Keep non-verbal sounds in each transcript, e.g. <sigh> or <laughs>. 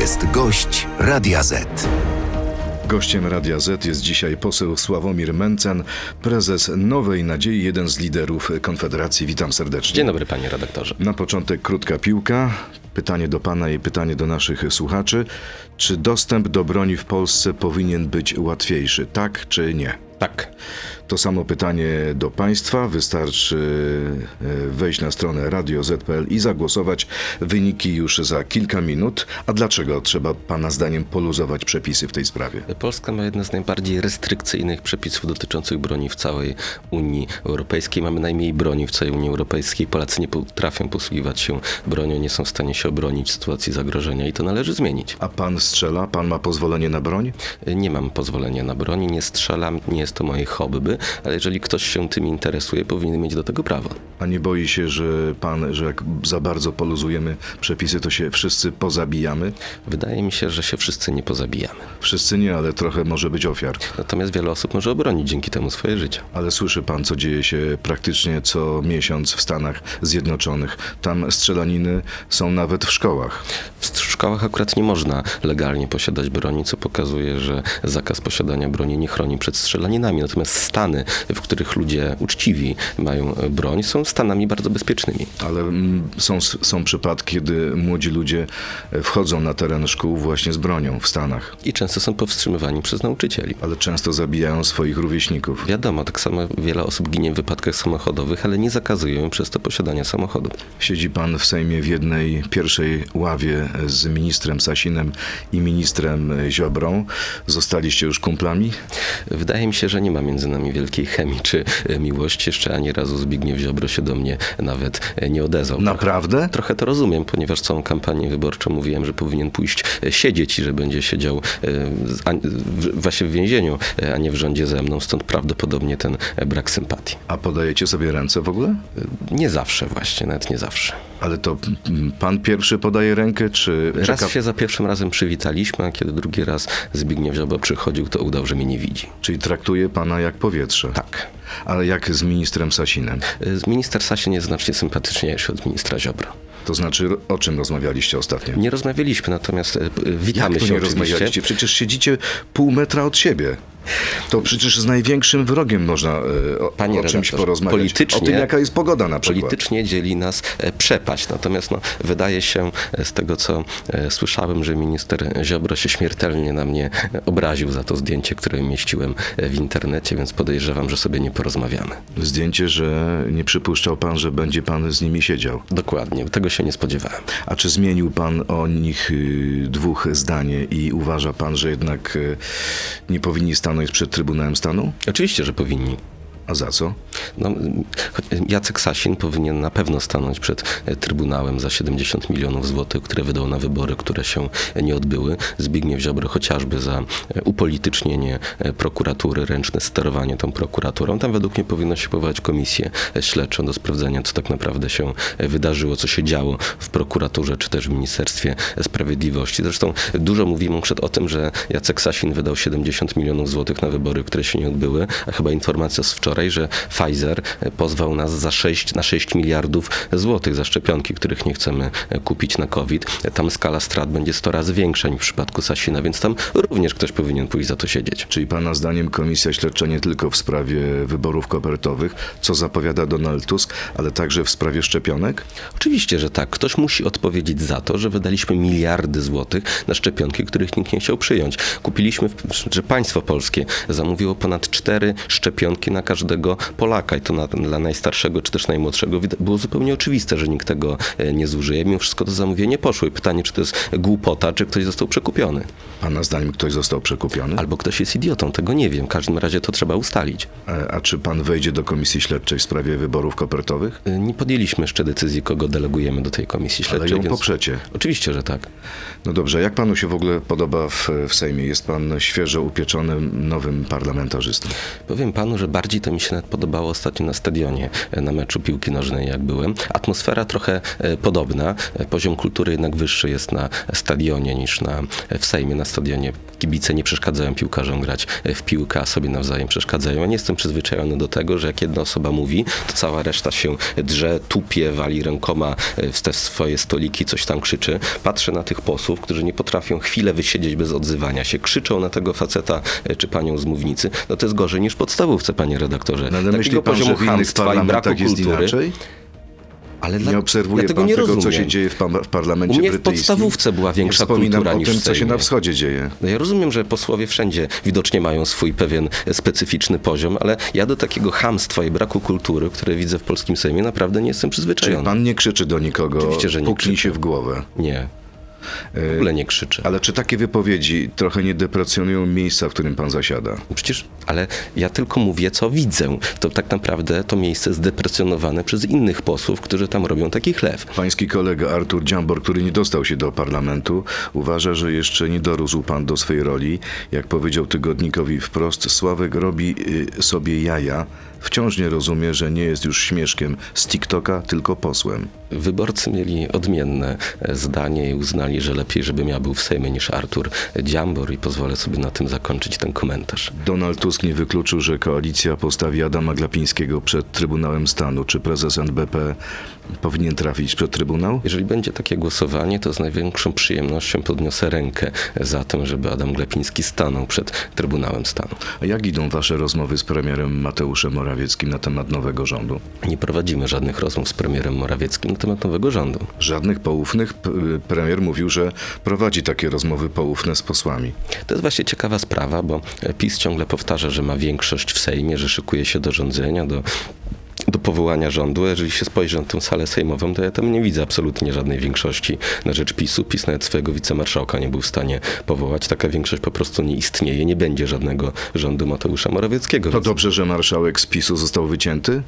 jest gość Radia Z. Gościem Radia Z jest dzisiaj poseł Sławomir Mencen, prezes Nowej Nadziei, jeden z liderów Konfederacji. Witam serdecznie. Dzień dobry, panie redaktorze. Na początek krótka piłka. Pytanie do pana i pytanie do naszych słuchaczy. Czy dostęp do broni w Polsce powinien być łatwiejszy? Tak czy nie? Tak. To samo pytanie do Państwa. Wystarczy e, wejść na stronę radio.z.pl i zagłosować. Wyniki już za kilka minut. A dlaczego trzeba Pana zdaniem poluzować przepisy w tej sprawie? Polska ma jedne z najbardziej restrykcyjnych przepisów dotyczących broni w całej Unii Europejskiej. Mamy najmniej broni w całej Unii Europejskiej. Polacy nie potrafią posługiwać się bronią, nie są w stanie się obronić w sytuacji zagrożenia i to należy zmienić. A Pan strzela? Pan ma pozwolenie na broń? Nie mam pozwolenia na broń, nie strzelam, nie jest to moje hobby, ale jeżeli ktoś się tym interesuje, powinien mieć do tego prawo. A nie boi się, że Pan, że jak za bardzo poluzujemy przepisy, to się wszyscy pozabijamy? Wydaje mi się, że się wszyscy nie pozabijamy. Wszyscy nie, ale trochę może być ofiar. Natomiast wiele osób może obronić dzięki temu swoje życie. Ale słyszy pan, co dzieje się praktycznie co miesiąc w Stanach Zjednoczonych. Tam strzelaniny są nawet w szkołach. W szkołach akurat nie można legalnie posiadać broni, co pokazuje, że zakaz posiadania broni nie chroni przed strzelaninami. Natomiast stany, w których ludzie uczciwi mają broń, są stanami bardzo bezpiecznymi. Ale mm, są, są przypadki, kiedy młodzi ludzie wchodzą na teren szkół właśnie z bronią w Stanach. I często są powstrzymywani przez nauczycieli. Ale często zabijają swoich rówieśników. Wiadomo, tak samo wiele osób ginie w wypadkach samochodowych, ale nie zakazują przez to posiadania samochodu. Siedzi pan w Sejmie w jednej pierwszej ławie z ministrem Sasinem i ministrem Ziobrą. Zostaliście już kumplami? Wydaje mi się, że nie ma między nami wielkiej chemii czy miłości. Jeszcze ani razu Zbigniew Ziobro się do mnie nawet nie odezwał. Naprawdę? Trochę to rozumiem, ponieważ całą kampanię wyborczą mówiłem, że powinien pójść siedzieć i że będzie siedział właśnie w więzieniu, a nie w rządzie ze mną. Stąd prawdopodobnie ten brak sympatii. A podajecie sobie ręce w ogóle? Nie zawsze właśnie, nawet nie zawsze. Ale to pan pierwszy podaje rękę, czy... Raz czeka... się za pierwszym razem przywitaliśmy, a kiedy drugi raz Zbigniew Ziobro przychodził, to udał, że mnie nie widzi. Czyli traktuje pana jak powietrze? Tak. Ale jak z ministrem Sasinem? Z minister Sasin jest znacznie sympatyczniejszy od ministra Ziobro. To znaczy, o czym rozmawialiście ostatnio? Nie rozmawialiśmy, natomiast witamy Jak to się nie oczywiście. rozmawialiście? Przecież siedzicie pół metra od siebie. To przecież z największym wrogiem można e, o, Panie o czymś porozmawiać. politycznie- o tym, jaka jest pogoda na przykład. Politycznie dzieli nas e, przepaść. Natomiast no, wydaje się e, z tego, co e, słyszałem, że minister Ziobro się śmiertelnie na mnie e, obraził za to zdjęcie, które umieściłem e, w internecie, więc podejrzewam, że sobie nie porozmawiamy. Zdjęcie, że nie przypuszczał pan, że będzie pan z nimi siedział. Dokładnie, tego się nie spodziewałem. A czy zmienił pan o nich y, dwóch zdanie i uważa pan, że jednak y, nie powinni stanąć przed Trybunałem Stanu? Oczywiście, że powinni. A za co? No, Jacek Sasin powinien na pewno stanąć przed e, Trybunałem za 70 milionów złotych, które wydał na wybory, które się nie odbyły. Zbigniew Ziobro chociażby za e, upolitycznienie e, prokuratury, ręczne sterowanie tą prokuraturą. Tam według mnie powinno się powołać komisję śledczą do sprawdzenia, co tak naprawdę się wydarzyło, co się działo w prokuraturze, czy też w Ministerstwie Sprawiedliwości. Zresztą dużo mówimy przed o tym, że Jacek Sasin wydał 70 milionów złotych na wybory, które się nie odbyły, a chyba informacja z wczoraj, że Pfizer pozwał nas za 6, na 6 miliardów złotych za szczepionki, których nie chcemy kupić na COVID. Tam skala strat będzie 100 razy większa niż w przypadku Sasina, więc tam również ktoś powinien pójść za to siedzieć. Czyli pana zdaniem komisja śledcza nie tylko w sprawie wyborów kopertowych, co zapowiada Donald Tusk, ale także w sprawie szczepionek? Oczywiście, że tak. Ktoś musi odpowiedzieć za to, że wydaliśmy miliardy złotych na szczepionki, których nikt nie chciał przyjąć. Kupiliśmy, że państwo polskie zamówiło ponad cztery szczepionki na każdego Polaka i to na, dla najstarszego czy też najmłodszego było zupełnie oczywiste, że nikt tego e, nie zużyje. Mimo wszystko to zamówienie poszło i pytanie, czy to jest głupota, czy ktoś został przekupiony. Pana zdaniem ktoś został przekupiony? Albo ktoś jest idiotą, tego nie wiem. W każdym razie to trzeba ustalić. A, a czy pan wejdzie do komisji śledczej w sprawie wyborów kopertowych? E, Nie podjęliśmy jeszcze decyzji, kogo delegujemy do tej komisji Ale śledczej. ją więc... poprzecie. Oczywiście, że tak. No dobrze, jak panu się w ogóle podoba w, w Sejmie? Jest pan świeżo upieczonym nowym parlamentarzystą. Powiem panu, że bardziej to mi się nawet podobało ostatnio na stadionie, e, na meczu piłki nożnej, jak byłem. Atmosfera trochę e, podobna. E, Poziom kultury jednak wyższy jest na stadionie niż na, w Sejmie. Na stadionie kibice nie przeszkadzają piłkarzom grać w piłkę, a sobie nawzajem przeszkadzają. Ja nie jestem przyzwyczajony do tego, że jak jedna osoba mówi, to cała reszta się drze, tupie, wali rękoma w te swoje stoliki, coś tam krzyczy. Patrzę na tych posłów, którzy nie potrafią chwilę wysiedzieć bez odzywania się. Krzyczą na tego faceta czy panią z mównicy. No to jest gorzej niż podstawówce, panie redaktorze. No, ale myśli pan, że w innych chamstwa i braku parlamentach jest kultury. inaczej? Ale dla- Nie tego pan nie tego, co rozumiem. się dzieje w, w parlamencie U mnie w brytyjskim? podstawówce była większa Nie kultura o niż tym, w co się na wschodzie dzieje. No ja rozumiem, że posłowie wszędzie widocznie mają swój pewien specyficzny poziom, ale ja do takiego hamstwa i braku kultury, które widzę w polskim Sejmie, naprawdę nie jestem Czyli przyzwyczajony. pan nie krzyczy do nikogo, Oczywiście, że nie puknij krzyczę. się w głowę. Nie. W ogóle nie krzyczę. Ale czy takie wypowiedzi trochę nie deprecjonują miejsca, w którym pan zasiada? Przecież, ale ja tylko mówię, co widzę. To tak naprawdę to miejsce jest deprecjonowane przez innych posłów, którzy tam robią taki chlew. Pański kolega Artur Dziambor, który nie dostał się do parlamentu, uważa, że jeszcze nie dorósł pan do swej roli. Jak powiedział tygodnikowi wprost, Sławek robi y, sobie jaja. Wciąż nie rozumie, że nie jest już śmieszkiem z TikToka, tylko posłem. Wyborcy mieli odmienne e, zdanie i uznali, że lepiej, żebym ja był w Sejmie niż Artur Dziambor i pozwolę sobie na tym zakończyć ten komentarz. Donald Tusk nie wykluczył, że koalicja postawi Adama Glapińskiego przed Trybunałem Stanu. Czy prezes NBP powinien trafić przed Trybunał? Jeżeli będzie takie głosowanie, to z największą przyjemnością podniosę rękę za tym, żeby Adam Glapiński stanął przed Trybunałem Stanu. A jak idą wasze rozmowy z premierem Mateuszem Morawieckim na temat nowego rządu? Nie prowadzimy żadnych rozmów z premierem Morawieckim na temat nowego rządu. Żadnych poufnych. Premier mówił, że prowadzi takie rozmowy poufne z posłami. To jest właśnie ciekawa sprawa, bo PiS ciągle powtarza, że ma większość w Sejmie, że szykuje się do rządzenia, do, do powołania rządu. Jeżeli się spojrzy na tę salę sejmową, to ja tam nie widzę absolutnie żadnej większości na rzecz PiSu. PiS nawet swojego wicemarszałka nie był w stanie powołać. Taka większość po prostu nie istnieje. Nie będzie żadnego rządu Mateusza Morawieckiego. To Więc dobrze, że marszałek z PiSu został wycięty?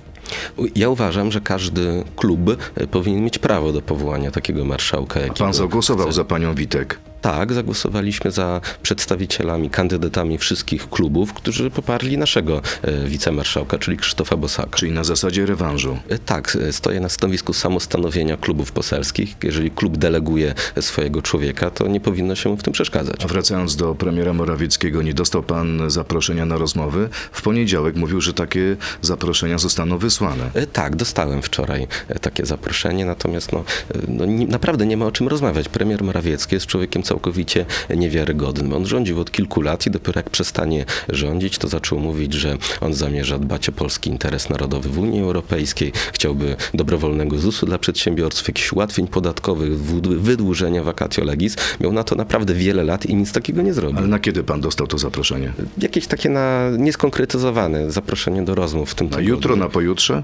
Ja uważam, że każdy klub e, powinien mieć prawo do powołania takiego marszałka. Pan zagłosował chce. za panią Witek. Tak, zagłosowaliśmy za przedstawicielami, kandydatami wszystkich klubów, którzy poparli naszego e, wicemarszałka, czyli Krzysztofa Bosaka. Czyli na zasadzie rewanżu. E, Tak, e, stoję na stanowisku samostanowienia klubów poselskich. Jeżeli klub deleguje swojego człowieka, to nie powinno się mu w tym przeszkadzać. A wracając do premiera Morawieckiego, nie dostał pan zaproszenia na rozmowy? W poniedziałek mówił, że takie zaproszenia zostaną wysłane. Tak, dostałem wczoraj takie zaproszenie, natomiast no, no, naprawdę nie ma o czym rozmawiać. Premier Morawiecki jest człowiekiem całkowicie niewiarygodnym. On rządził od kilku lat i dopiero jak przestanie rządzić, to zaczął mówić, że on zamierza dbać o polski interes narodowy w Unii Europejskiej, chciałby dobrowolnego ZUS-u dla przedsiębiorców, jakichś ułatwień podatkowych, wydłużenia vacatio legis. Miał na to naprawdę wiele lat i nic takiego nie zrobił. Ale na kiedy pan dostał to zaproszenie? Jakieś takie na nieskonkretyzowane zaproszenie do rozmów w tym Na tygodniu. jutro, na pojutrze?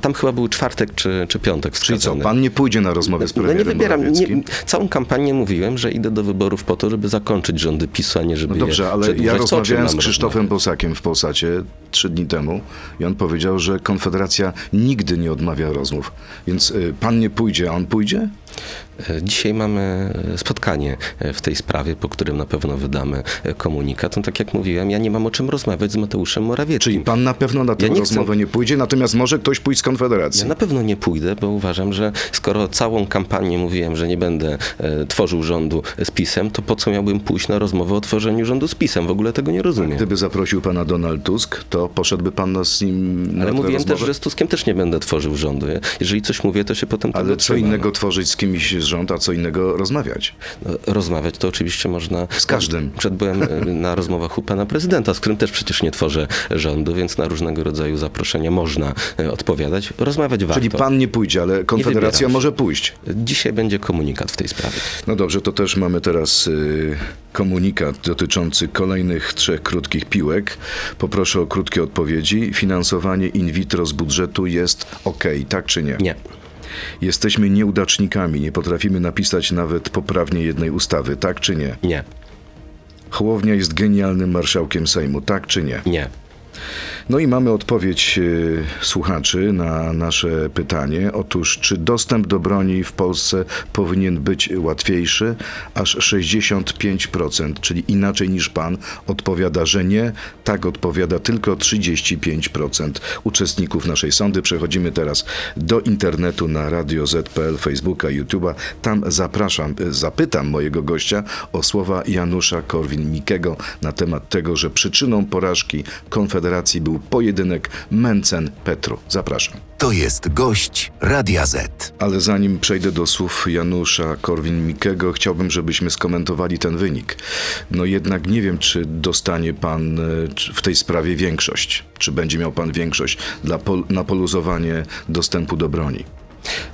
Tam chyba był czwartek czy, czy piątek Czyli co, wskazany. pan nie pójdzie na rozmowę z no premierem nie wybieram. Nie, całą kampanię mówiłem, że idę do wyborów po to, żeby zakończyć rządy PiSu, a nie żeby No dobrze, ale ja rozmawiałem z Krzysztofem? Bosakiem w Polsacie trzy dni temu i on powiedział, że Konfederacja nigdy nie odmawia rozmów. Więc y, pan nie pójdzie, a on pójdzie? E, Dzisiaj mamy spotkanie e, w tej sprawie, po którym na pewno wydamy e, komunikat. No tak jak mówiłem, ja nie mam o czym rozmawiać z Mateuszem Morawieckim. Czyli pan na pewno na tę Ja rozmowę nie pójdzie, natomiast może ktoś pójść z Konfederacji. Ja na pewno nie pójdę, bo uważam, że skoro całą kampanię mówiłem, że nie będę e, tworzył rządu z PiSem, to po co miałbym pójść na rozmowę o tworzeniu rządu z PiSem? W ogóle tego nie rozumiem. Gdyby zaprosił pana Donald Tusk, to poszedłby pan z nim na Ale mówiłem też, rozmowę? że z Tuskiem też nie będę tworzył rządu. Jeżeli coś mówię, to się potem Ale co trzymam. innego tworzyć z kimś z rząd, a co innego rozmawiać? No, Rozmawiać to oczywiście można. Z każdym. Przed byłem e, na rozmowach u pana prezydenta, z którym też przecież nie tworzę rządu, więc na różnego rodzaju zaproszenia można e, odpowiadać. Rozmawiać warto. Czyli pan nie pójdzie, ale Konfederacja może pójść. Dzisiaj będzie komunikat w tej sprawie. No dobrze, to też mamy teraz y, komunikat dotyczący kolejnych trzech krótkich piłek. Poproszę o krótkie odpowiedzi. Finansowanie in vitro z budżetu jest ok, tak czy nie? Nie. Jesteśmy nieudacznikami, nie potrafimy napisać nawet poprawnie jednej ustawy, tak czy nie? Nie. Hołownia jest genialnym marszałkiem Sejmu, tak czy nie? Nie. No i mamy odpowiedź y, słuchaczy na nasze pytanie. Otóż, czy dostęp do broni w Polsce powinien być łatwiejszy? Aż 65%, czyli inaczej niż pan, odpowiada, że nie. Tak odpowiada tylko 35% uczestników naszej sądy. Przechodzimy teraz do internetu na Radio Z.pl, Facebooka, YouTube'a. Tam zapraszam, y, zapytam mojego gościa o słowa Janusza Korwin-Mikkego na temat tego, że przyczyną porażki Konfederacji był pojedynek Mencen-Petru. Zapraszam. To jest gość Radia Z. Ale zanim przejdę do słów Janusza Korwin-Mikkego, chciałbym, żebyśmy skomentowali ten wynik. No jednak nie wiem, czy dostanie pan e, w tej sprawie większość. Czy będzie miał pan większość dla pol- na poluzowanie dostępu do broni.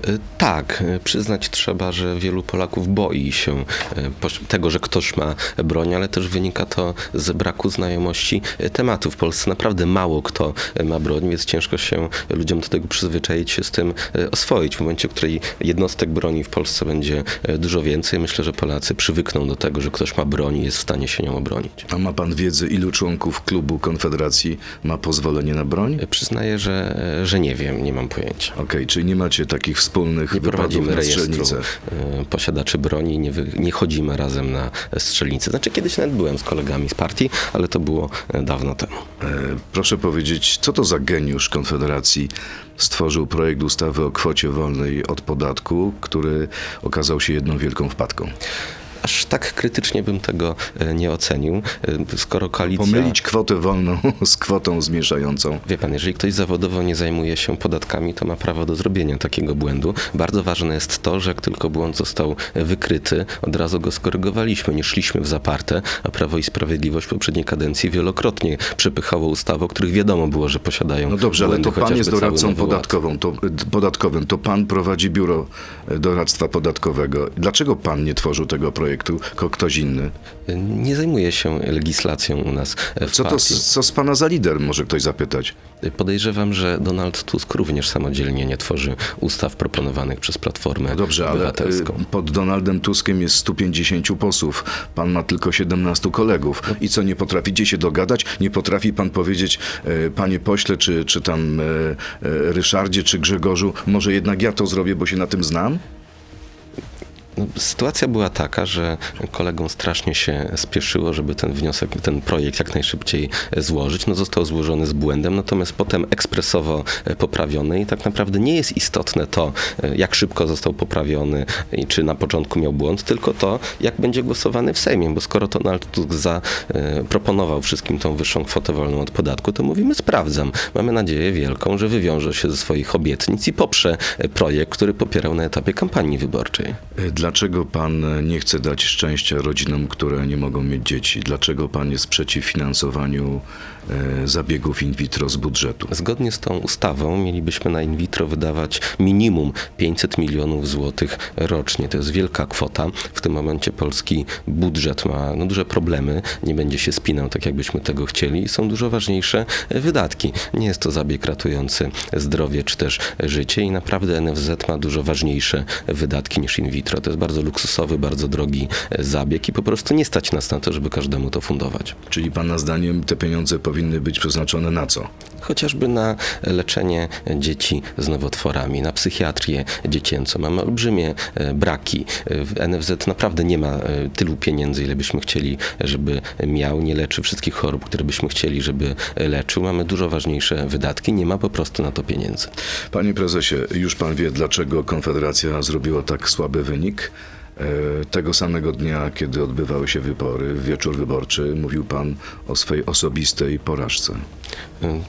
Y, Tak, y, przyznać trzeba, że wielu Polaków boi się y, tego, że ktoś ma broń, ale też wynika to z braku znajomości tematu. W Polsce naprawdę mało kto ma broń, więc ciężko się ludziom do tego przyzwyczaić, się z tym oswoić. W momencie, w której jednostek broni w Polsce będzie dużo więcej, myślę, że Polacy przywykną do tego, że ktoś ma broń i jest w stanie się nią obronić. A ma pan wiedzę, ilu członków klubu Konfederacji ma pozwolenie na broń? Przyznaję, że, że nie wiem, nie mam pojęcia. Okej, czyli nie macie takich wspólnych Nie prowadzimy rejestru strzelnicę. y, posiadaczy broni, nie, wy, nie chodzimy razem na strzelnicę. Znaczy kiedyś nawet byłem z kolegami z partii, ale to było y, dawno temu. E, Proszę powiedzieć, co to za geniusz Konfederacji stworzył projekt ustawy o kwocie wolnej od podatku, który okazał się jedną wielką wpadką? Aż tak krytycznie bym tego y, nie ocenił, y, skoro koalicja... Pomylić kwotę wolną <laughs> z kwotą zmieszającą. Wie pan, jeżeli ktoś zawodowo nie zajmuje się podatkami, to ma prawo do zrobienia takiego błędu. Bardzo ważne jest to, że jak tylko błąd został wykryty, od razu go skorygowaliśmy, nie szliśmy w zaparte, a Prawo i Sprawiedliwość w poprzedniej kadencji wielokrotnie przepychało ustawy, o których wiadomo było, że posiadają No dobrze, ale błędy, to pan jest doradcą podatkową, to, podatkowym, to pan prowadzi biuro e, doradztwa podatkowego. Dlaczego pan nie tworzył tego projektu, tylko ktoś inny? Nie zajmuje się legislacją u nas w Co to partii. co z pana za lider, może ktoś zapytać? Podejrzewam, że Donald Tusk również samodzielnie nie tworzy ustaw proponowanych przez Platformę No dobrze, ale y, pod Donaldem Tuskiem jest 150 posłów. Pan ma tylko 17 kolegów. I co, nie potraficie się dogadać? Nie potrafi pan powiedzieć, y, panie pośle, czy, czy tam y, Ryszardzie, czy Grzegorzu, może jednak ja to zrobię, bo się na tym znam? Sytuacja była taka, że kolegom strasznie się spieszyło, żeby ten wniosek, ten projekt jak najszybciej e, złożyć. No, został złożony z błędem, natomiast potem ekspresowo e, poprawiony i tak naprawdę nie jest istotne to, e, jak szybko został poprawiony i czy na początku miał błąd, tylko to, jak będzie głosowany w Sejmie, bo skoro Donald Tusk zaproponował wszystkim tą wyższą kwotę wolną od podatku, to mówimy sprawdzam. Mamy nadzieję wielką, że wywiąże się ze swoich obietnic i poprze e, projekt, który popierał na etapie kampanii wyborczej. Y, Dlaczego pan nie chce dać szczęścia rodzinom, które nie mogą mieć dzieci? Dlaczego pan jest przeciw finansowaniu y, zabiegów in vitro z budżetu? Zgodnie z tą ustawą mielibyśmy na in vitro wydawać minimum 500 milionów złotych rocznie. To jest wielka kwota. W tym momencie polski budżet ma no, duże problemy, nie będzie się spinał tak, jakbyśmy tego chcieli. Są dużo ważniejsze wydatki. Nie jest to zabieg ratujący zdrowie czy też życie i naprawdę NFZ ma dużo ważniejsze wydatki niż in vitro. To jest bardzo luksusowy, bardzo drogi zabieg i po prostu nie stać nas na to, żeby każdemu to fundować. Czyli pana zdaniem te pieniądze powinny być przeznaczone na co? Chociażby na leczenie dzieci z nowotworami, na psychiatrię dziecięcą. Mamy olbrzymie e, braki. W NFZ naprawdę nie ma e, tylu pieniędzy, ile byśmy chcieli, żeby miał. Nie leczy wszystkich chorób, które byśmy chcieli, żeby leczył. Mamy dużo ważniejsze wydatki. Nie ma po prostu na to pieniędzy. Panie prezesie, już pan wie, dlaczego Konfederacja zrobiła tak słaby wynik? E, Tego samego dnia, kiedy odbywały się wybory, wieczór wyborczy, mówił pan o swej osobistej porażce.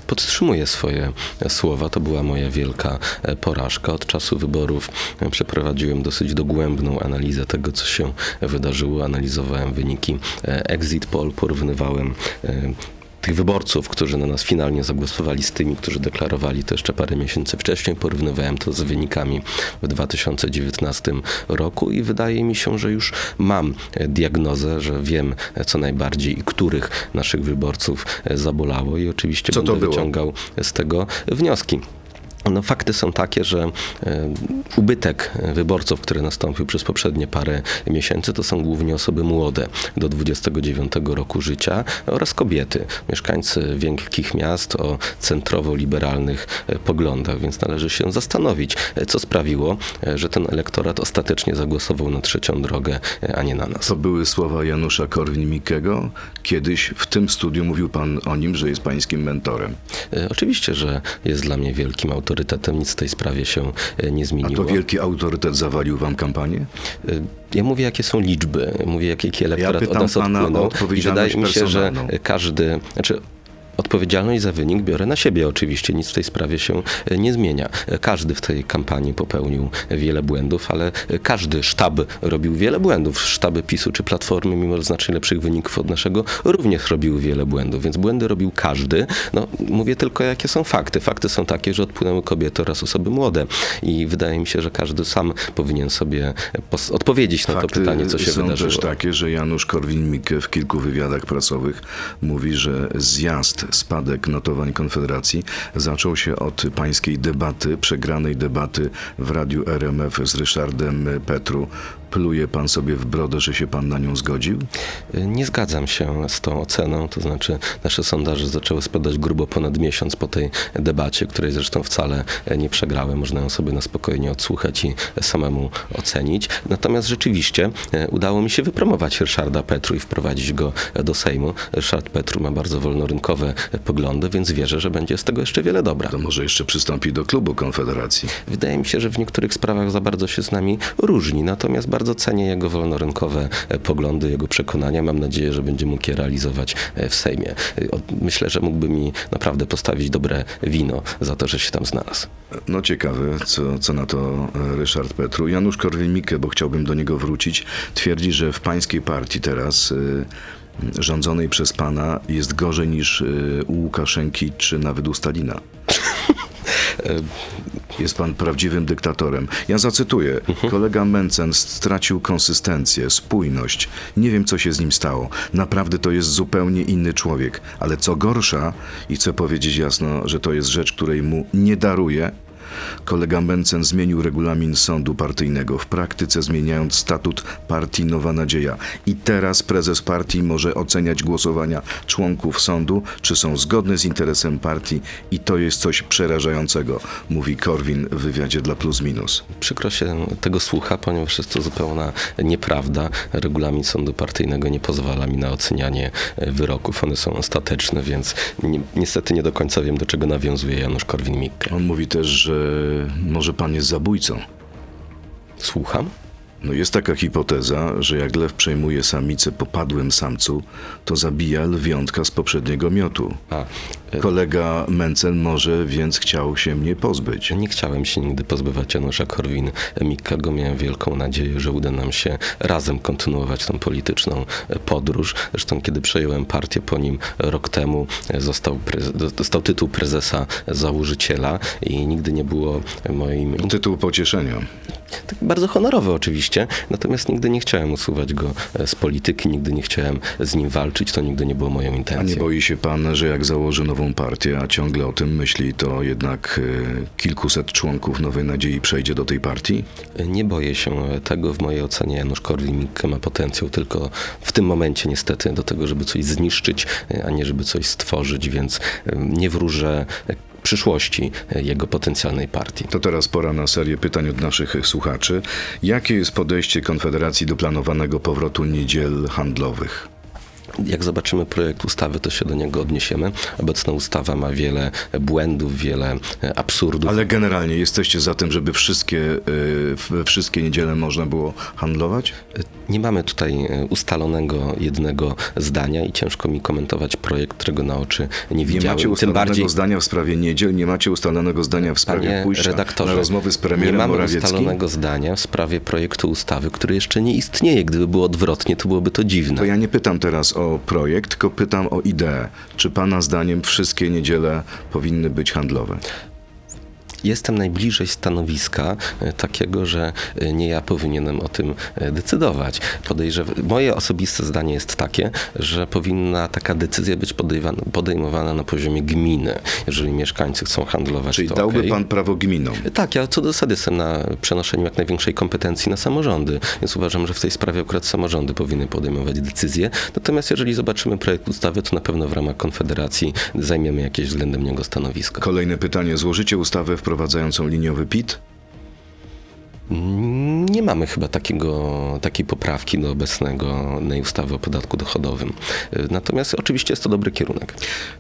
Podtrzymuję swoje słowa. To była moja wielka e, porażka. Od czasu wyborów e, przeprowadziłem dosyć dogłębną analizę tego, co się wydarzyło. Analizowałem wyniki e, exit poll, porównywałem e, tych wyborców, którzy na nas finalnie zagłosowali z tymi, którzy deklarowali to jeszcze parę miesięcy wcześniej. Porównywałem to z wynikami w 2019 roku i wydaje mi się, że już mam e, diagnozę, że wiem e, co najbardziej i których naszych wyborców e, zabolało i oczywiście Co będę wyciągał z tego wnioski. No, fakty są takie, że e, ubytek wyborców, który nastąpił przez poprzednie parę miesięcy, to są głównie osoby młode do 29 roku życia oraz kobiety, mieszkańcy wielkich miast o centrowo-liberalnych e, poglądach, więc należy się zastanowić, e, co sprawiło, że ten elektorat ostatecznie zagłosował na trzecią drogę, a nie na nas. To były słowa Janusza Korwin-Mikkego. Kiedyś w tym studiu mówił pan o nim, że jest pańskim mentorem. Oczywiście, że jest dla mnie wielkim autorytetem, nic w tej sprawie się e, nie A zmieniło. to wielki autorytet zawalił wam kampanię? E, Ja mówię, jakie są liczby, mówię, jaki jaki elektorat pytam od nas odpłynął i wydaje mi się, że każdy, znaczy Odpowiedzialność za wynik biorę na siebie oczywiście, nic w tej sprawie się e, nie zmienia. E, Każdy w tej kampanii popełnił wiele błędów, ale e, każdy sztab robił wiele błędów. Sztaby PiSu czy Platformy, mimo znacznie lepszych wyników od naszego, również robiły wiele błędów, więc błędy robił każdy. No, mówię tylko, jakie są fakty. Fakty są takie, że odpłynęły kobiety oraz osoby młode i wydaje mi się, że każdy sam powinien sobie odpowiedzieć na to pytanie, co się są wydarzyło. też takie, że Janusz Korwin-Mikke w kilku wywiadach prasowych mówi, że zjazd, spadek notowań Konfederacji zaczął się od pańskiej debaty, przegranej debaty w radiu RMF z Ryszardem Petru. Pluje pan sobie w brodę, że się pan na nią zgodził? Nie zgadzam się z tą oceną, to znaczy nasze sondaże zaczęły spadać grubo ponad miesiąc po tej debacie, której zresztą wcale nie przegrałem. Można ją sobie na spokojnie odsłuchać i samemu ocenić. Natomiast rzeczywiście e, udało mi się wypromować Ryszarda Petru i wprowadzić go do Sejmu. Ryszard Petru ma bardzo wolnorynkowe poglądy, więc wierzę, że będzie z tego jeszcze wiele dobra. To może jeszcze przystąpi do klubu Konfederacji. Wydaje mi się, że w niektórych sprawach za bardzo się z nami różni, natomiast bardzo cenię jego wolnorynkowe e, poglądy, jego przekonania. Mam nadzieję, że będzie mógł je realizować e, w Sejmie. E, Myślę, że mógłby mi naprawdę postawić dobre wino za to, że się tam znalazł. No ciekawe, co, co na to Ryszard Petru. Janusz Korwin-Mikke, bo chciałbym do niego wrócić, twierdzi, że w pańskiej partii teraz rządzonej przez pana jest gorzej niż u Łukaszenki czy nawet u Stalina. <laughs> Jest pan prawdziwym dyktatorem. Ja zacytuję. Kolega Mencen stracił konsystencję, spójność. Nie wiem, co się z nim stało. Naprawdę to jest zupełnie inny człowiek. Ale co gorsza, i chcę powiedzieć jasno, że to jest rzecz, której mu nie daruję, Kolega Mencen zmienił regulamin sądu partyjnego, w praktyce zmieniając statut partii Nowa Nadzieja. I teraz prezes partii może oceniać głosowania członków sądu, czy są zgodne z interesem partii i to jest coś przerażającego, mówi Korwin w wywiadzie dla Plus Minus. Przykro się tego słucha, ponieważ jest to zupełna nieprawda. Regulamin sądu partyjnego nie pozwala mi na ocenianie wyroków. One są ostateczne, więc ni niestety nie do końca wiem, do czego nawiązuje Janusz Korwin-Mikke. On mówi też, że może pan jest zabójcą. Słucham? No jest taka hipoteza, że jak lew przejmuje samicę po padłym samcu, to zabija lwiątka z poprzedniego miotu. A, e, Kolega Mencen może więc chciał się mnie pozbyć. Nie chciałem się nigdy pozbywać Janusza Korwin-Mikkego. Miałem wielką nadzieję, że uda nam się razem kontynuować tą polityczną e, podróż. Zresztą kiedy przejąłem partię po nim rok temu, e, został, dostał tytuł prezesa założyciela i nigdy nie było moim... Tytuł pocieszenia. Tak bardzo honorowy oczywiście, natomiast nigdy nie chciałem usuwać go e, z polityki, nigdy nie chciałem z nim walczyć, to nigdy nie było moją A intencją. nie boi się pan, że jak założy nową partię, a ciągle o tym myśli, to jednak e, kilkuset członków Nowej Nadziei przejdzie do tej partii? Nie boję się tego. W mojej ocenie Janusz Korwin-Mikke ma potencjał tylko w tym momencie niestety do tego, żeby coś zniszczyć, a nie żeby coś stworzyć, więc nie wróżę e, przyszłości e, jego potencjalnej partii. To teraz pora na serię pytań od naszych słuchaczy. Jakie jest podejście Konfederacji do planowanego powrotu niedziel handlowych? Jak zobaczymy projekt ustawy, to się do niego odniesiemy. Obecna ustawa ma wiele błędów, wiele e, absurdów. Ale generalnie jesteście za tym, żeby wszystkie, e, wszystkie niedziele można było handlować? Nie mamy tutaj e, ustalonego jednego zdania i ciężko mi komentować projekt, którego na oczy nie Nie widziałem. macie Tym ustalonego bardziej, zdania w sprawie niedziel, nie macie ustalonego zdania w sprawie panie pójścia redaktorze, na rozmowy z nie premierem mamy Morawieckim? ustalonego zdania w sprawie projektu ustawy, który jeszcze nie istnieje. Gdyby było odwrotnie, to byłoby to dziwne. To ja nie pytam teraz o projekt, tylko pytam o ideę. Czy pana zdaniem wszystkie niedziele powinny być handlowe? Jestem najbliżej stanowiska e, takiego, że e, nie ja powinienem o tym e, decydować. Podejrzewam, moje osobiste zdanie jest takie, że powinna taka decyzja być podejmowana, na poziomie gminy. Jeżeli mieszkańcy chcą handlować, Czyli to dałby okej. pan prawo gminom. Tak, ja co do zasady jestem na przenoszeniu jak największej kompetencji na samorządy, więc uważam, że w tej sprawie akurat samorządy powinny podejmować decyzje. Natomiast jeżeli zobaczymy projekt ustawy, to na pewno w ramach Konfederacji zajmiemy jakieś względem niego stanowisko. Kolejne pytanie. Złożycie ustawę wprowadzającą liniowy PIT? Nie mamy chyba takiego, takiej poprawki do obecnego ustawy o podatku dochodowym. Natomiast oczywiście jest to dobry kierunek.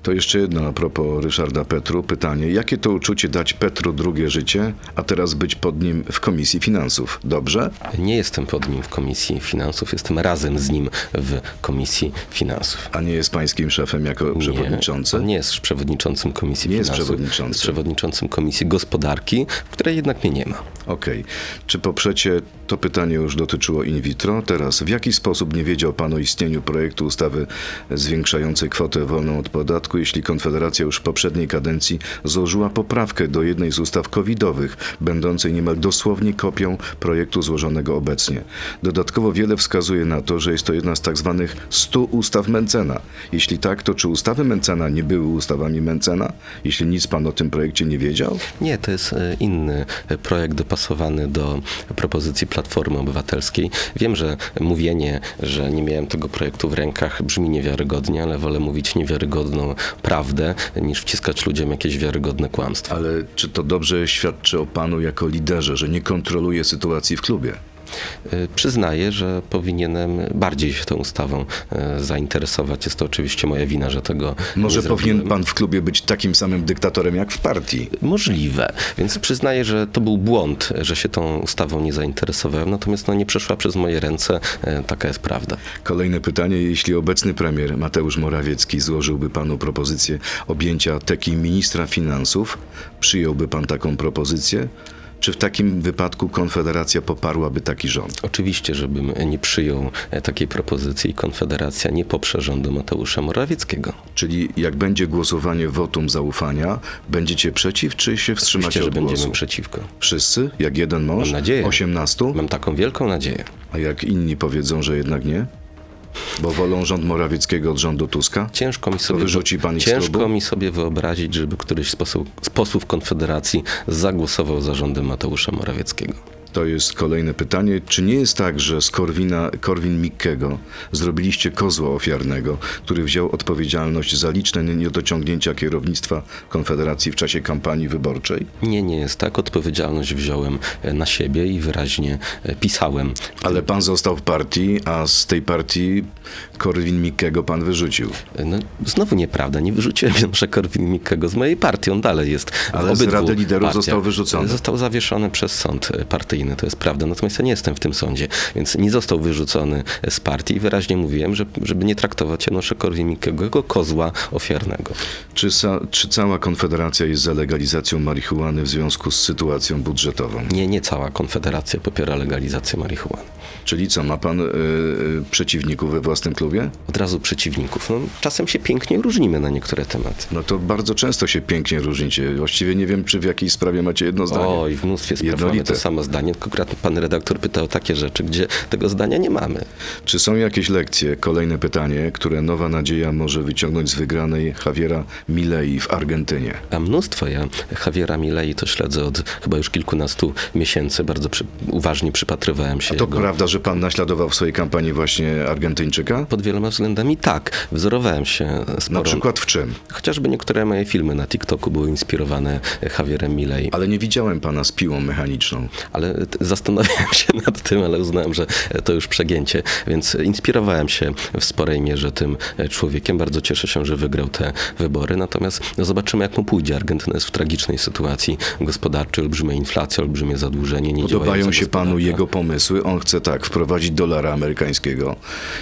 To jeszcze jedno a propos Ryszarda Petru. Pytanie. Jakie to uczucie dać Petru drugie życie, a teraz być pod nim w Komisji Finansów? Dobrze? Nie jestem pod nim w Komisji Finansów, jestem razem z nim w Komisji Finansów. A nie jest pańskim szefem jako przewodniczący? Nie, nie jest przewodniczącym Komisji Nie jest Finansów. przewodniczącym. Jest przewodniczącym Komisji Gospodarki, w której jednak mnie nie ma. Okej. Czy poprzecie, to pytanie już dotyczyło in vitro, teraz w jaki sposób nie wiedział Pan o istnieniu projektu ustawy zwiększającej kwotę wolną od podatku, jeśli Konfederacja już w poprzedniej kadencji złożyła poprawkę do jednej z ustaw covidowych, będącej niemal dosłownie kopią projektu złożonego obecnie. Dodatkowo wiele wskazuje na to, że jest to jedna z tak zwanych 100 ustaw Mencena. Jeśli tak, to czy ustawy Mencena nie były ustawami Mencena? Jeśli nic Pan o tym projekcie nie wiedział? Nie, to jest e, inny e, projekt dopasowany do propozycji Platformy Obywatelskiej. Wiem, że mówienie, że nie miałem tego projektu w rękach brzmi niewiarygodnie, ale wolę mówić niewiarygodną prawdę, niż wciskać ludziom jakieś wiarygodne kłamstwa. Ale czy to dobrze świadczy o Panu jako liderze, że nie kontroluje sytuacji w klubie? E, Przyznaję, że powinienem bardziej się tą ustawą e, zainteresować. Jest to oczywiście moja wina, że tego Może nie powinien pan w klubie być takim samym dyktatorem jak w partii. Możliwe, więc przyznaję, że to był błąd, że się tą ustawą nie zainteresowałem, natomiast no, nie przeszła przez moje ręce, e, taka jest prawda. Kolejne pytanie. Jeśli obecny premier Mateusz Morawiecki złożyłby panu propozycję objęcia teki ministra finansów, przyjąłby pan taką propozycję? Czy w takim wypadku Konfederacja poparłaby taki rząd? Oczywiście, żebym nie przyjął e, takiej propozycji i Konfederacja nie poprze rządu Mateusza Morawieckiego. Czyli jak będzie głosowanie wotum zaufania, będziecie przeciw, czy się wstrzymacie Oczywiście, że od będziemy głosu? przeciwko. Wszyscy? Jak jeden mąż? Mam nadzieję. 18? Mam taką wielką nadzieję. A jak inni powiedzą, że jednak nie? Bo wolą rząd Morawieckiego od rządu Tuska? Ciężko mi sobie, wyrzuci pan ich ciężko klubu? mi sobie wyobrazić, żeby któryś z posłów, z posłów Konfederacji zagłosował za rządem Mateusza Morawieckiego. To jest kolejne pytanie. Czy nie jest tak, że z Korwina, Korwin Mikkego zrobiliście kozła ofiarnego, który wziął odpowiedzialność za liczne niedociągnięcia kierownictwa Konfederacji w czasie kampanii wyborczej? Nie, nie jest tak. Odpowiedzialność wziąłem e, na siebie i wyraźnie e, pisałem. Ale pan został w partii, a z tej partii Korwin Mikkego pan wyrzucił. No, znowu nieprawda, nie wyrzuciłem <laughs> Janusza Korwin-Mikkego z mojej partii, on dalej jest Ale z Rady Liderów partiach. został wyrzucony. Został zawieszony przez sąd e, to jest prawda, natomiast ja nie jestem w tym sądzie, więc nie został wyrzucony z partii i wyraźnie mówiłem, że, żeby nie traktować Janusza Korwin-Mikkego jako kozła ofiarnego. Czy, czy cała Konfederacja jest za legalizacją marihuany w związku z sytuacją budżetową? Nie, nie cała Konfederacja popiera legalizację marihuany. Czyli co, ma pan y, y, przeciwników we własnym klubie? Od razu przeciwników. No, czasem się pięknie różnimy na niektóre tematy. No to bardzo często się pięknie różnicie. Właściwie nie wiem, czy w jakiej sprawie macie jedno zdanie. Oj, w mnóstwie spraw mamy to samo zdanie, akurat pan redaktor pytał o takie rzeczy, gdzie tego zdania nie mamy. Czy są jakieś lekcje, kolejne pytanie, które Nowa Nadzieja może wyciągnąć z wygranej Javiera Milei w Argentynie? A mnóstwo. Ja Javiera Milei to śledzę od chyba już kilkunastu miesięcy. Bardzo przy, uważnie przypatrywałem się To jego. prawda, że pan naśladował w swojej kampanii właśnie Argentyńczyka? Pod wieloma względami tak. Wzorowałem się sporo. Na przykład w czym? Chociażby niektóre moje filmy na TikToku były inspirowane Javierem Milei. Ale nie widziałem pana z piłą mechaniczną. Ale zastanawiałem się nad tym, ale uznałem, że to już przegięcie, więc inspirowałem się w sporej mierze tym człowiekiem. Bardzo cieszę się, że wygrał te wybory. Natomiast no, zobaczymy, jak mu pójdzie. Argentyna jest w tragicznej sytuacji gospodarczej, olbrzymia inflacja, olbrzymie zadłużenie. Nie Podobają się panu jego pomysły. On chce tak wprowadzić dolara amerykańskiego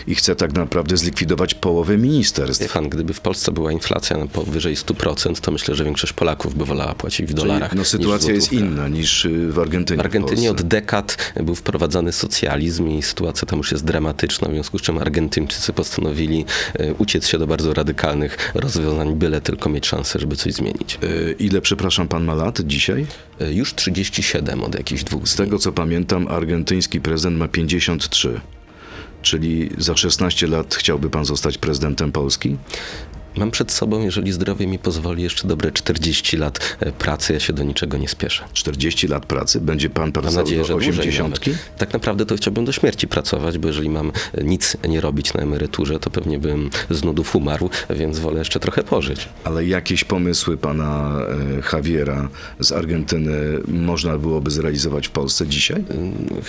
i chce tak naprawdę zlikwidować połowę ministerstw. Wie pan, gdyby w Polsce była inflacja na powyżej 100%, to myślę, że większość Polaków by wolała płacić w Czyli, dolarach. no niż w sytuacja jest inna niż y, w Argentynie. W Argentynie Od dekad był wprowadzany socjalizm i sytuacja tam już jest dramatyczna, w związku z czym Argentyńczycy postanowili e, uciec się do bardzo radykalnych rozwiązań, byle tylko mieć szansę, żeby coś zmienić. E, Ile, przepraszam, pan ma lat dzisiaj? E, Już 37 od jakichś dwóch Z tego co pamiętam, argentyński prezydent ma 53. Czyli za 16 lat chciałby pan zostać prezydentem Polski? Mam przed sobą, jeżeli zdrowie mi pozwoli, jeszcze dobre 40 lat e, pracy. Ja się do niczego nie spieszę. 40 lat pracy? Będzie pan Mam pracował nadzieję, że do dłużej 80? nawet. Tak naprawdę to chciałbym do śmierci pracować, bo jeżeli mam e, nic nie robić na emeryturze, to pewnie bym z nudów umarł, więc wolę jeszcze trochę pożyć. Ale jakieś pomysły pana e, Javiera z Argentyny można byłoby zrealizować w Polsce dzisiaj?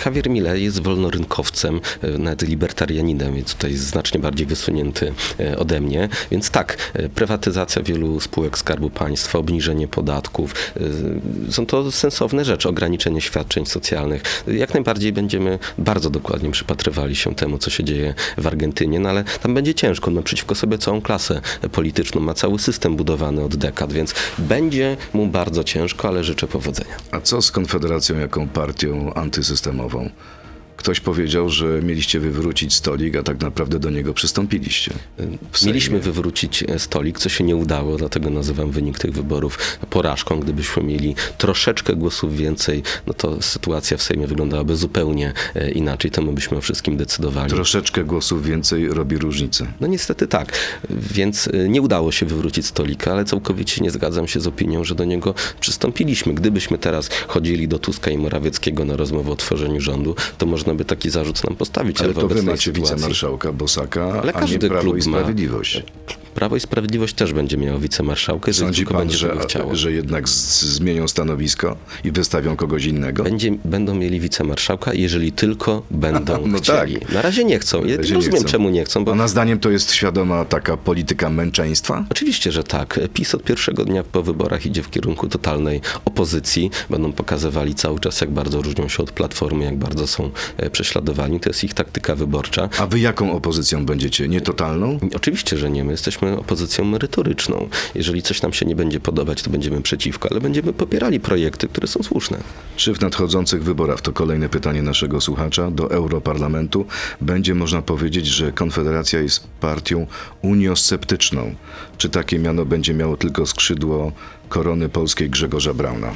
Javier Milei jest wolnorynkowcem, nawet libertarianinem, więc tutaj jest znacznie bardziej wysunięty ode mnie. Więc tak, prywatyzacja wielu spółek Skarbu Państwa, obniżenie podatków, e, są to sensowne rzeczy, ograniczenie świadczeń socjalnych. Jak najbardziej będziemy bardzo dokładnie przypatrywali się temu, co się dzieje w Argentynie, no ale tam będzie ciężko, ma przeciwko sobie całą klasę polityczną, ma cały system budowany od dekad, więc będzie mu bardzo ciężko, ale życzę powodzenia. A co z Konfederacją jako partią antysystemową? Ktoś powiedział, że mieliście wywrócić stolik, a tak naprawdę do niego przystąpiliście. Mieliśmy wywrócić e, stolik, co się nie udało, dlatego nazywam wynik tych wyborów porażką. Gdybyśmy mieli troszeczkę głosów więcej, no to sytuacja w Sejmie wyglądałaby zupełnie e, inaczej. To my byśmy o wszystkim decydowali. Troszeczkę głosów więcej robi różnicę. No niestety tak, więc y, nie udało się wywrócić stolika, ale całkowicie nie zgadzam się z opinią, że do niego przystąpiliśmy. Gdybyśmy teraz chodzili do Tuska i Morawieckiego na rozmowę o tworzeniu rządu, to można by taki zarzut nam postawić. Ale w to wy macie sytuacji- wicemarszałka Bosaka, Ale a nie każdy Prawo klub i ma. Prawo i Sprawiedliwość też będzie miało wicemarszałka, jeżeli Sądzi tylko pan, będzie że, chciało. że jednak z, zmienią stanowisko i wystawią kogoś innego? Będzie, będą mieli wicemarszałka, jeżeli tylko będą <laughs> No chcieli. tak. Na razie nie chcą. Ja razie nie rozumiem, chcą. czemu nie chcą, bo Pana zdaniem to jest świadoma taka polityka męczeństwa? Oczywiście, że tak. PiS od pierwszego dnia po wyborach idzie w kierunku totalnej opozycji. Będą pokazywali cały czas, jak bardzo różnią się od Platformy, jak bardzo są e, prześladowani. To jest ich taktyka wyborcza. A wy jaką opozycją będziecie? Nietotalną? Oczywiście, że nie. My jesteśmy opozycją merytoryczną. Jeżeli coś nam się nie będzie podobać, to będziemy przeciwko, ale będziemy popierali projekty, które są słuszne. Czy w nadchodzących wyborach, to kolejne pytanie naszego słuchacza, do Europarlamentu będzie można powiedzieć, że Konfederacja jest partią uniosceptyczną? Czy takie miano będzie miało tylko skrzydło korony polskiej Grzegorza Brauna?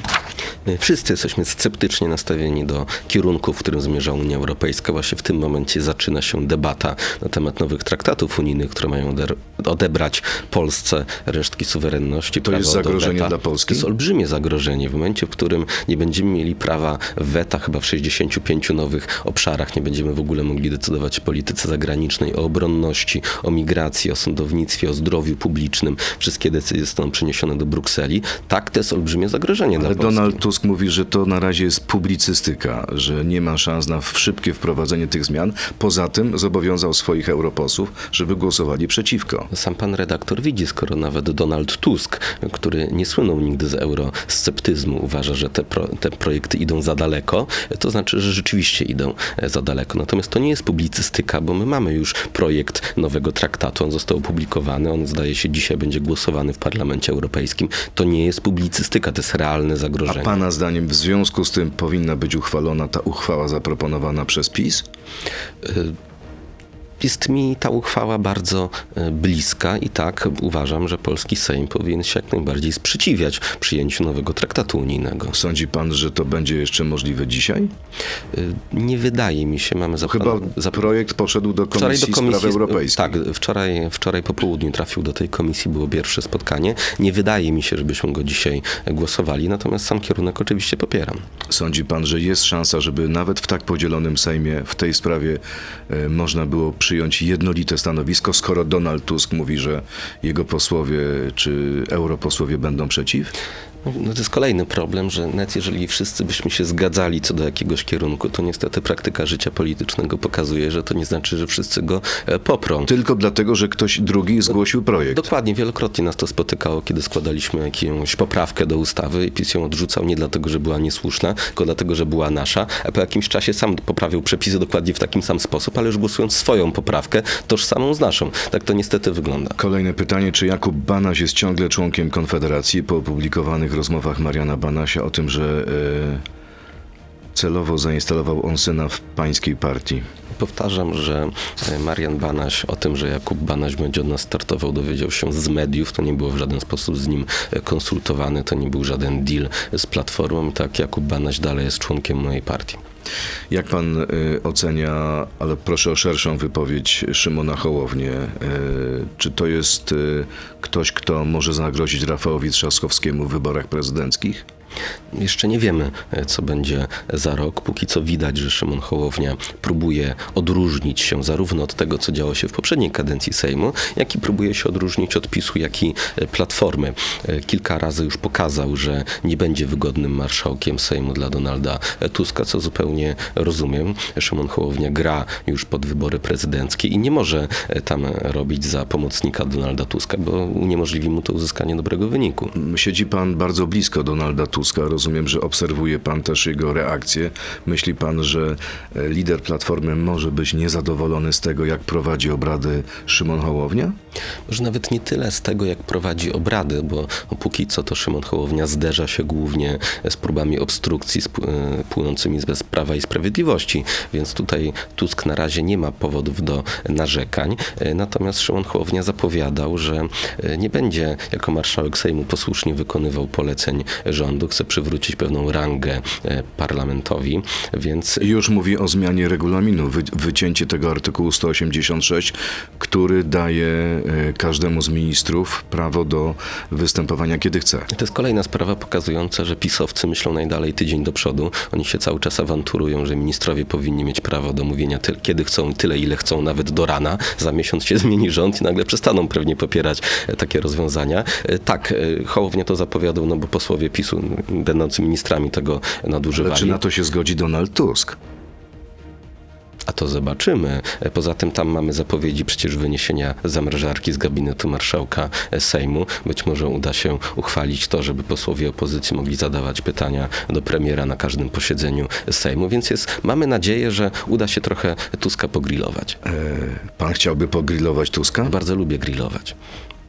Wszyscy jesteśmy sceptycznie nastawieni do kierunku, w którym zmierza Unia Europejska. Właśnie w tym momencie zaczyna się debata na temat nowych traktatów unijnych, które mają odebrać Polsce resztki suwerenności. To jest zagrożenie dla Polski? To jest olbrzymie zagrożenie. W momencie, w którym nie będziemy mieli prawa weta chyba w 65 nowych obszarach, nie będziemy w ogóle mogli decydować o polityce zagranicznej, o obronności, o migracji, o sądownictwie, o zdrowiu publicznym. Wszystkie decyzje zostaną przeniesione do Brukseli. Tak, to jest olbrzymie zagrożenie Ale dla Polski. Donald Tusk mówi, że to na razie jest publicystyka, że nie ma szans na szybkie wprowadzenie tych zmian. Poza tym zobowiązał swoich europosłów, żeby głosowali przeciwko. Sam pan redaktor widzi, skoro nawet Donald Tusk, który nie słynął nigdy z eurosceptyzmu, uważa, że te, pro, te projekty idą za daleko, to znaczy, że rzeczywiście idą e, za daleko. Natomiast to nie jest publicystyka, bo my mamy już projekt nowego traktatu, on został opublikowany, on zdaje się dzisiaj będzie głosowany w Parlamencie Europejskim. To nie jest publicystyka, to jest realne A zagrożenie. pana zdaniem w związku z tym powinna być uchwalona ta uchwała zaproponowana przez PiS? Jest mi ta uchwała bardzo e, bliska i tak uważam, że polski Sejm powinien się jak najbardziej sprzeciwiać przyjęciu nowego traktatu unijnego. Sądzi pan, że to będzie jeszcze możliwe dzisiaj? E, Nie wydaje mi się, mamy Chyba zaplanowane. projekt poszedł do Komisji, Spraw Europejskich. Tak, wczoraj, wczoraj po południu trafił do tej komisji, było pierwsze spotkanie. Nie wydaje mi się, żebyśmy go dzisiaj głosowali, natomiast sam kierunek oczywiście popieram. Sądzi pan, że jest szansa, żeby nawet w tak podzielonym Sejmie w tej sprawie e, można było przyjąć jednolite stanowisko, skoro Donald Tusk mówi, że jego posłowie czy europosłowie będą przeciw? No to jest kolejny problem, że nawet jeżeli wszyscy byśmy się zgadzali co do jakiegoś kierunku, to niestety praktyka życia politycznego pokazuje, że to nie znaczy, że wszyscy go e, poprą. Tylko dlatego, że ktoś drugi zgłosił projekt. Dokładnie, wielokrotnie nas to spotykało, kiedy składaliśmy jakąś poprawkę do ustawy i PiS ją odrzucał nie dlatego, że była niesłuszna, tylko dlatego, że była nasza, a po jakimś czasie sam poprawił przepisy dokładnie w takim sam sposób, ale już głosując swoją poprawkę, tożsamą z naszą. Tak to niestety wygląda. Kolejne pytanie, czy Jakub Banaś jest ciągle członkiem Konfederacji po opublikowanych rozmowach Mariana Banasia o tym, że celowo zainstalował on syna w pańskiej partii? Powtarzam, że e, Marian Banaś o tym, że Jakub Banaś będzie od nas startował, dowiedział się z mediów. To nie było w żaden sposób z nim e, konsultowane, to nie był żaden deal z Platformą. Tak, Jakub Banaś dalej jest członkiem mojej partii. Jak pan y, ocenia, ale proszę o szerszą wypowiedź Szymona Hołownię, y, czy to jest y, ktoś, kto może zagrozić Rafałowi Trzaskowskiemu w wyborach prezydenckich? Jeszcze nie wiemy, e, co będzie za rok. Póki co widać, że Szymon Hołownia próbuje odróżnić się zarówno od tego, co działo się w poprzedniej kadencji Sejmu, jak i próbuje się odróżnić od PiSu, jak i e, Platformy. E, kilka razy już pokazał, że nie będzie wygodnym marszałkiem Sejmu dla Donalda Tuska, co zupełnie rozumiem. Szymon Hołownia gra już pod wybory prezydenckie i nie może tam robić za pomocnika Donalda Tuska, bo uniemożliwi mu to uzyskanie dobrego wyniku. Siedzi pan bardzo blisko Donalda Tuska. Rozumiem, że obserwuje pan też jego reakcję. Myśli pan, że e, lider Platformy może być niezadowolony z tego, jak prowadzi obrady Szymon Hołownia? Może nawet nie tyle z tego, jak prowadzi obrady, bo póki co to Szymon Hołownia zderza się głównie z próbami obstrukcji e, płynącymi z Prawa i Sprawiedliwości, więc tutaj Tusk na razie nie ma powodów do narzekań. E, natomiast Szymon Hołownia zapowiadał, że nie będzie jako marszałek Sejmu posłusznie wykonywał poleceń rządu, chce przywrócić pewną rangę e, parlamentowi, więc... Już mówi o zmianie regulaminu, wy, wycięcie tego artykułu 186, który daje e, każdemu z ministrów prawo do występowania kiedy chce. To jest kolejna sprawa pokazująca, że pisowcy myślą najdalej tydzień do przodu. Oni się cały czas awanturują, że ministrowie powinni mieć prawo do mówienia ty, kiedy chcą, tyle ile chcą, nawet do rana. Za miesiąc się <laughs> zmieni rząd i nagle przestaną pewnie popierać e, takie rozwiązania. Tak, Hołownia to zapowiadał, no bo posłowie PiSu będący ministrami tego nadużywali. Ale czy na to się zgodzi Donald Tusk? A to zobaczymy. Poza tym tam mamy zapowiedzi przecież wyniesienia zamrażarki z gabinetu marszałka Sejmu. Być może uda się uchwalić to, żeby posłowie opozycji mogli zadawać pytania do premiera na każdym posiedzeniu Sejmu, więc jest, mamy nadzieję, że uda się trochę Tuska pogrillować. E, pan chciałby pogrillować Tuska? Bardzo lubię grillować.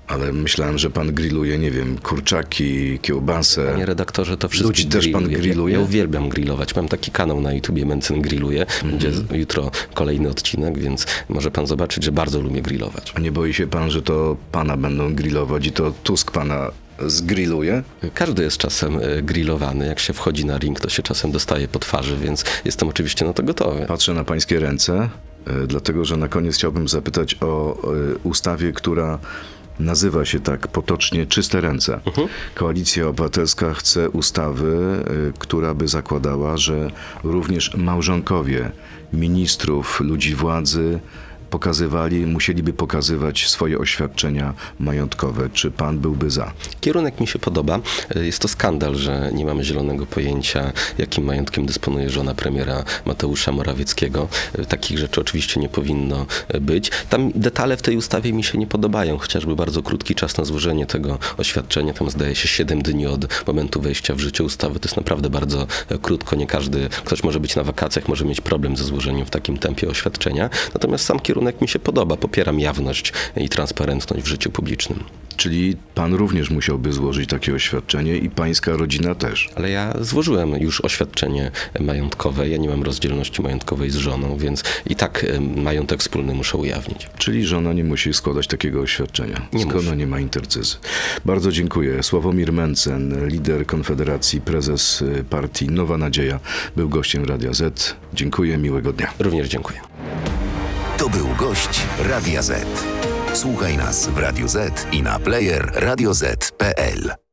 Ale myślałem, że pan grilluje, nie wiem, kurczaki, kiełbasę. Panie redaktorze, to wszystko Ludzi też pan grilluje? Ja, ja uwielbiam grillować. Mam taki kanał na YouTubie Mencen Grilluje. Będzie mm-hmm. jutro kolejny odcinek, więc może pan zobaczyć, że bardzo lubię grillować. A nie boi się pan, że to pana będą grillować i to Tusk pana zgrilluje? Każdy jest czasem e, grillowany. Jak się wchodzi na ring, to się czasem dostaje po twarzy, więc jestem oczywiście na to gotowy. Patrzę na pańskie ręce, e, dlatego że na koniec chciałbym zapytać o e, ustawie, która nazywa się tak potocznie Czyste Ręce. Uh-huh. Koalicja Obywatelska chce ustawy, y, która by zakładała, że również małżonkowie ministrów, ludzi władzy, pokazywali, musieliby pokazywać swoje oświadczenia majątkowe. Czy pan byłby za? Kierunek mi się podoba. Jest to skandal, że nie mamy zielonego pojęcia, jakim majątkiem dysponuje żona premiera Mateusza Morawieckiego. Takich rzeczy oczywiście nie powinno być. Tam detale w tej ustawie mi się nie podobają, chociażby bardzo krótki czas na złożenie tego oświadczenia. Tam zdaje się 7 dni od momentu wejścia w życie ustawy. To jest naprawdę bardzo krótko. Nie każdy, ktoś może być na wakacjach, może mieć problem ze złożeniem w takim tempie oświadczenia. Natomiast sam kierunek kierunek mi się podoba. Popieram jawność i transparentność w życiu publicznym. Czyli pan również musiałby złożyć takie oświadczenie i pańska rodzina też. Ale ja złożyłem już oświadczenie majątkowe. Ja nie mam rozdzielności majątkowej z żoną, więc i tak majątek wspólny muszę ujawnić. Czyli żona nie musi składać takiego oświadczenia. Nie Skoro musi. nie ma intercyzy. Bardzo dziękuję. Sławomir Mencen, lider Konfederacji, prezes y, partii Nowa Nadzieja, był gościem Radia Z. Dziękuję, miłego dnia. Również dziękuję. To był gość Radia Z. Słuchaj nas w Radio Z i na player radioz.pl.